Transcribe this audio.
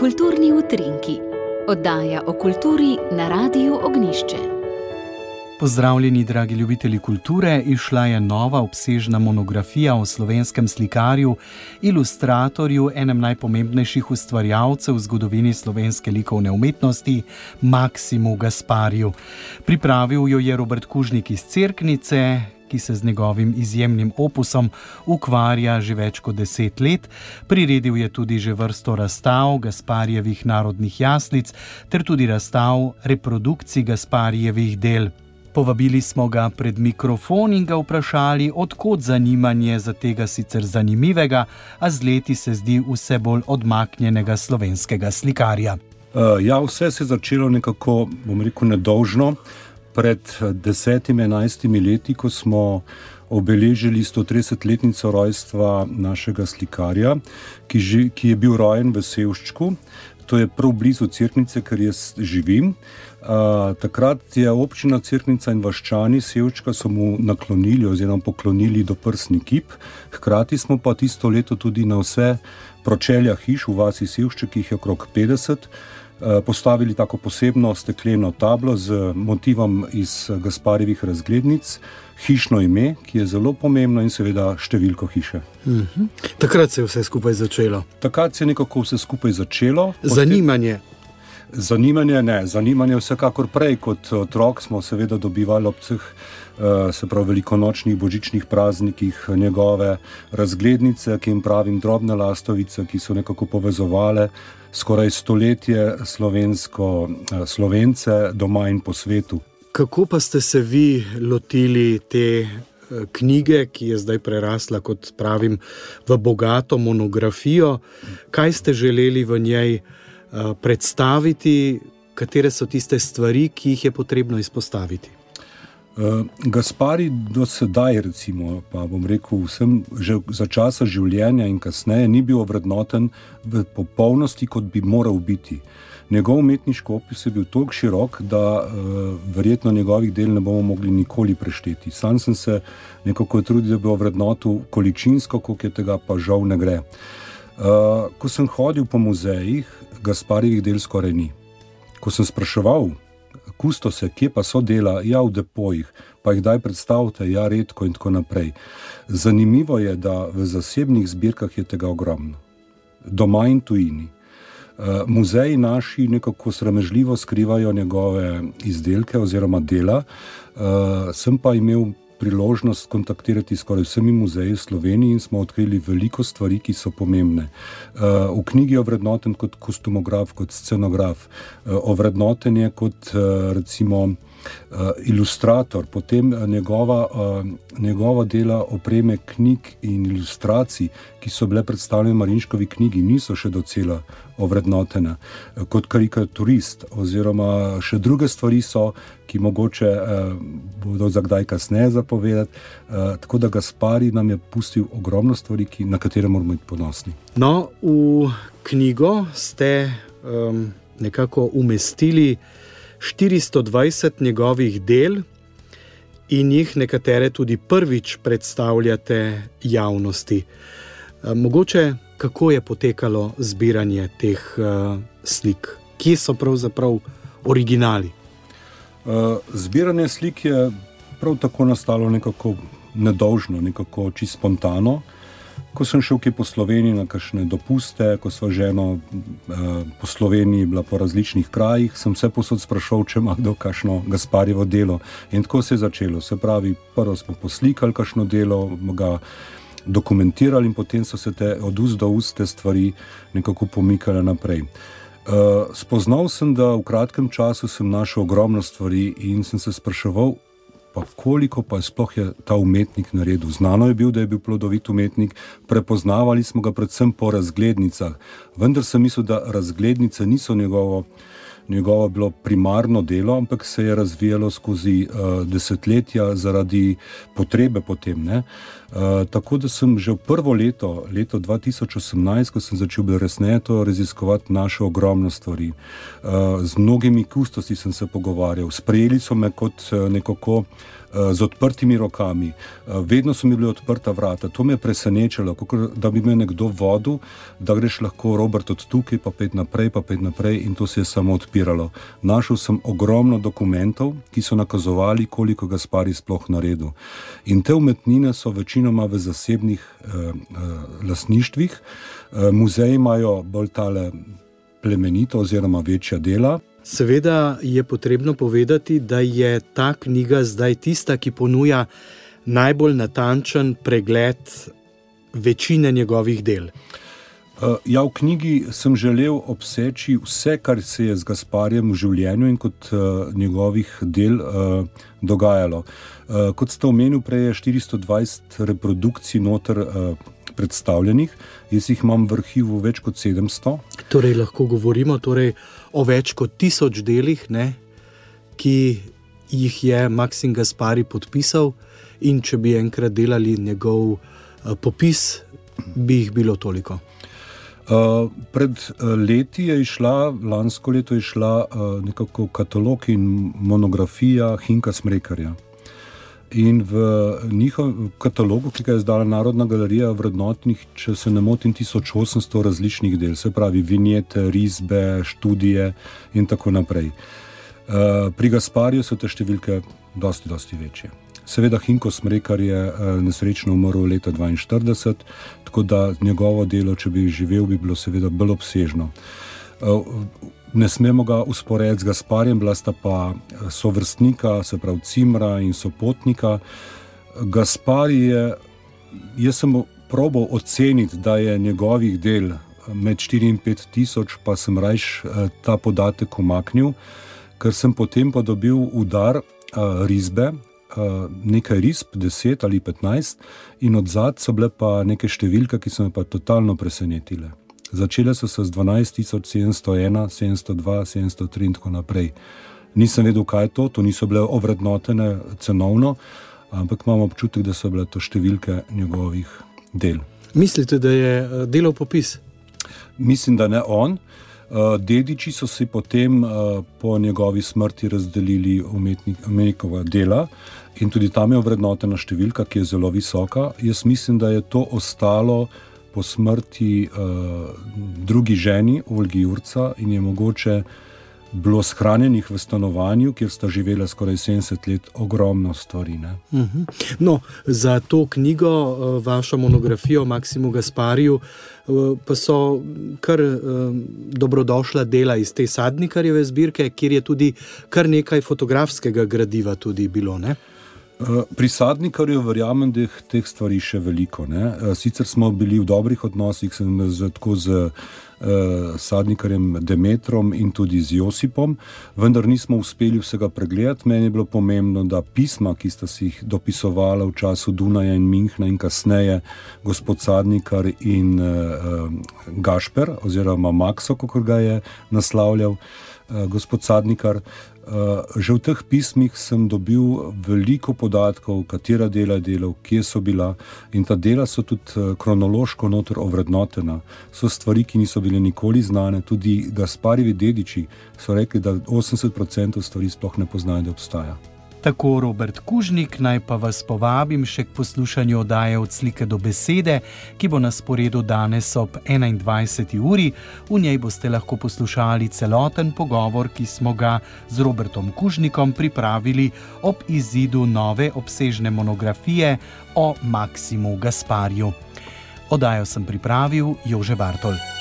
Kulturni utrinki, oddaja o kulturi na Radiu Ognišče. Pozdravljeni, dragi ljubitelji kulture, išla je nova obsežna monografija o slovenskem slikarju, ilustratorju, enem najpomembnejših ustvarjalcev v zgodovini slovenske likovne umetnosti, Maksimu Gasparju. Pripravil jo je Robert Kužnik iz Cerknice, ki se z njegovim izjemnim opusom ukvarja že več kot deset let. Priredil je tudi že vrsto razstav Gasparjevih narodnih jaslic ter tudi razstav reprodukcij Gasparjevih del. Povabili smo ga pred mikrofon in ga vprašali, odkot zanimanje za tega sicer zanimivega, a z leti se zdi vse bolj odmaknjenega slovenskega slikarja. Uh, ja, vse se je začelo nekako, bom rekel, nedolžno pred desetimi, enajstimi leti, ko smo obeležili 130-letnico rojstva našega slikarja, ki, ži, ki je bil rojen v Sevščku, to je prav blizu Cirknice, ker jaz živim. Uh, takrat je občina Cirknica in vaščani Sevčka so mu naklonili oziroma poklonili do prsni kip, hkrati smo pa tisto leto tudi na vse pročelja hiš v vasi Sevšček, ki jih je okrog 50. Eh, postavili tako posebno stekleno tablo z motivom iz Gasparjevih razglednic, hišno ime, ki je zelo pomembno, in seveda številko hiše. Uh mhm. -huh. Takrat se je vse skupaj začelo. Takrat se je nekako vse skupaj začelo. Zanimanje. Zanimanje ne, zanimanje vsekakor prej kot otrok smo seveda dobivali ob vseh, eh, se pravi, velikonočnih božičnih praznikih njegove razglednice, ki jim pravim drobne lastovice, ki so nekako povezovale skoraj stoletje slovensko, eh, slovence doma in po svetu. Kako pa ste se vi lotili te eh, knjige, ki je zdaj prerasla, kot pravim, v bogato monografijo? Kaj ste želeli v njej eh, predstaviti, katere so tiste stvari, ki jih je potrebno izpostaviti? Uh, Gaspari do sedaj, recimo, pa bom rekel, vsem že za časa življenja in kasneje ni bil ovrednoten v popolnosti, kot bi moral biti. Njegov umetniški opis je bil tako širok, da uh, verjetno njegovih del ne bomo mogli nikoli prešteti. Sam sem se nekako trudil, da bi ovrednotil količinsko, koliko je tega pa žal ne gre. Uh, ko sem hodil po muzejih, Gasparjevih del skoraj ni. Ko sem spraševal, kustose, kje pa so dela, ja, v depojih, pa jih daj predstavite, ja, redko in tako naprej. Zanimivo je, da v zasebnih zbirkah je tega ogromno, doma in tujini. Uh, muzeji naši nekako sramežljivo skrivajo njegove izdelke oziroma dela. Uh, sem pa imel priložnost kontaktirati skoraj vsemi muzeji v Sloveniji in smo odkrili veliko stvari, ki so pomembne. Eh, v knjigi je ovrednoten kot kostumograf, kot scenograf, eh, ovrednoten je kot eh, recimo. Uh, ilustrator, potem njegova, uh, njegova dela opreme knjig in ilustracij, ki so bile predstavljene v Marinškovi knjigi, niso še docela ovrednotene kot karikaturist, oziroma še druge stvari so, ki mogoče uh, bodo za kdaj kasneje zapovedati. Uh, tako da Gaspari nam je pustil ogromno stvari, ki, na katere moramo biti ponosni. No, v knjigo ste um, nekako umestili 420 njegovih del. In jih nekatere tudi prvič predstavljate javnosti. Mogoče kako je potekalo zbiranje teh uh, slik, kje so pravzaprav originali? Eh, zbiranje slik je prav tako nastalo nekako nedolžno, nekako čisto spontano. Ko sem šel po Sloveniji na kakšne dopuste, ko smo ženo eh, po Sloveniji bila po različnih krajih, sem vse posod sprašal, če ima kdo kakšno Gasparjevo delo. In tako se je začelo. Se pravi, prvo smo poslikali kakšno delo, ga dokumentirali in potem so se te od ust do ust te stvari nekako pomikale naprej. Uh, spoznal sem, da v kratkem času sem našel ogromno stvari in sem se spraševal, pa koliko pa sploh je ta umetnik naredil. Znano je bil, da je bil plodovit umetnik, prepoznavali smo ga predvsem po razglednicah, vendar sem mislil, da razglednice niso njegovo njegovo bilo primarno delo, ampak se je razvijalo skozi uh, desetletja zaradi potrebe potem. Uh, tako da sem že v prvo leto, leto 2018, ko sem začel bolj resneje to raziskovati, našel ogromno stvari. Uh, z mnogimi kustosi sem se pogovarjal, sprejeli so me kot nekako z odprtimi rokami, vedno so mi bile odprta vrata. To me je presenečalo, da bi me nekdo vodil, da greš lahko Robert od tukaj, pa pet naprej, pa pet naprej in to se je samo odpiralo. Našel sem ogromno dokumentov, ki so nakazovali, koliko Gaspari sploh naredil. In te umetnine so večinoma v zasebnih eh, eh, lasništvih, eh, muzeji imajo bolj tale plemenito oziroma večja dela. Seveda je potrebno povedati, da je ta knjiga zdaj tista, ki ponuja najbolj natančen pregled večine njegovih del. Uh, ja, v knjigi sem želel obseči vse, kar se je z Gasparjem v življenju in kot uh, njegovih del uh, dogajalo. Uh, kot ste omenili, prej je 420 reprodukcij noter. Uh, predstavljenih, jaz jih imam v arhivu več kot 700. Torej, lahko govorimo torej o več kot tisoč delih, ne, ki jih je Maksim Gaspari podpisal, in če bi enkrat delali njegov uh, popis, bi jih bilo toliko. Uh, pred uh, leti je išla, lansko leto je išla uh, nekako katalog in monografija Hinka Smrekarja. In v njihovem katalogu, ki ga je izdala Narodna galerija, vrednotnih, če se ne motim, 1800 različnih del, se pravi, vinjete, risbe, študije in tako naprej. Uh, pri Gasparju so te številke dosti, dosti večje. Seveda, Hinko Smrekar je uh, nesrečno umrl leta 1942, tako da njegovo delo, če bi živel, bi bilo seveda bolj obsežno. Uh, ne smemo ga usporediti z Gasparjem, bila sta pa eh, sovrstnika, se pravi Cimra in sopotnika. Gaspar je, jaz sem probal oceniti, da je njegovih del eh, med 4 in 5 tisoč, pa sem rajš eh, ta podatek umaknil, ker sem potem pa dobil udar risbe. Nekaj risb, 10 ali 15, in od zadaj so bile pa neke številke, ki so me pa totalno presenetile. Začele so se z 12.701, 702, 703 in tako naprej. Nisem vedel, kaj je to, to niso bile ovrednotene cenovno, ampak imam občutek, da so bile to številke njegovih del. Mislite, da je eh, delal popis? Mislim, da ne on. Eh, dediči so si potem eh, po njegovi smrti razdelili umetnikova dela in tudi tam je ovrednotena številka, ki je zelo visoka. Jaz mislim, da je to ostalo po smrti uh, drugi ženi, Olgi Jurca, in je mogoče bilo shranjenih v stanovanju, kjer sta živela skoraj 70 let, ogromno stvari. Uh mhm. -huh. no, za to knjigo, uh, vašo monografijo Maksimu Gaspariju, uh, pa so kar uh, dobrodošla dela iz te sadnikarjeve zbirke, kjer je tudi kar nekaj fotografskega gradiva tudi bilo. Ne? Eh, pri sadnikarju verjamem, da je teh stvari še veliko. Ne? Eh, sicer smo bili v dobrih odnosih z, tako z uh, sadnikarjem Demetrom in tudi z Josipom, vendar nismo uspeli vsega pregledati. Meni je bilo pomembno, da pisma, ki sta si jih dopisovala v času Dunaja in Minhna in kasneje gospod Sadnikar in uh, Gašper oziroma Makso, kako ga je naslavljal uh, gospod Sadnikar, Eh, že v teh pismih sem dobil veliko podatkov, katera dela je delal, kje so bila in ta dela so tudi eh, kronološko noter ovrednotena. So stvari, ki niso bile nikoli znane, tudi Gasparjevi dediči so rekli, da 80% stvari sploh ne poznajo, da obstaja. Tako Robert Kužnik, naj pa vas povabim še k poslušanju oddaje od slike do besede, ki bo na sporedu danes ob 21. uri. V njej boste lahko poslušali celoten pogovor, ki smo ga z Robertom Kužnikom pripravili ob izidu nove obsežne monografije o Maksimu Gasparju. Oddajo sem pripravil Jože Bartol.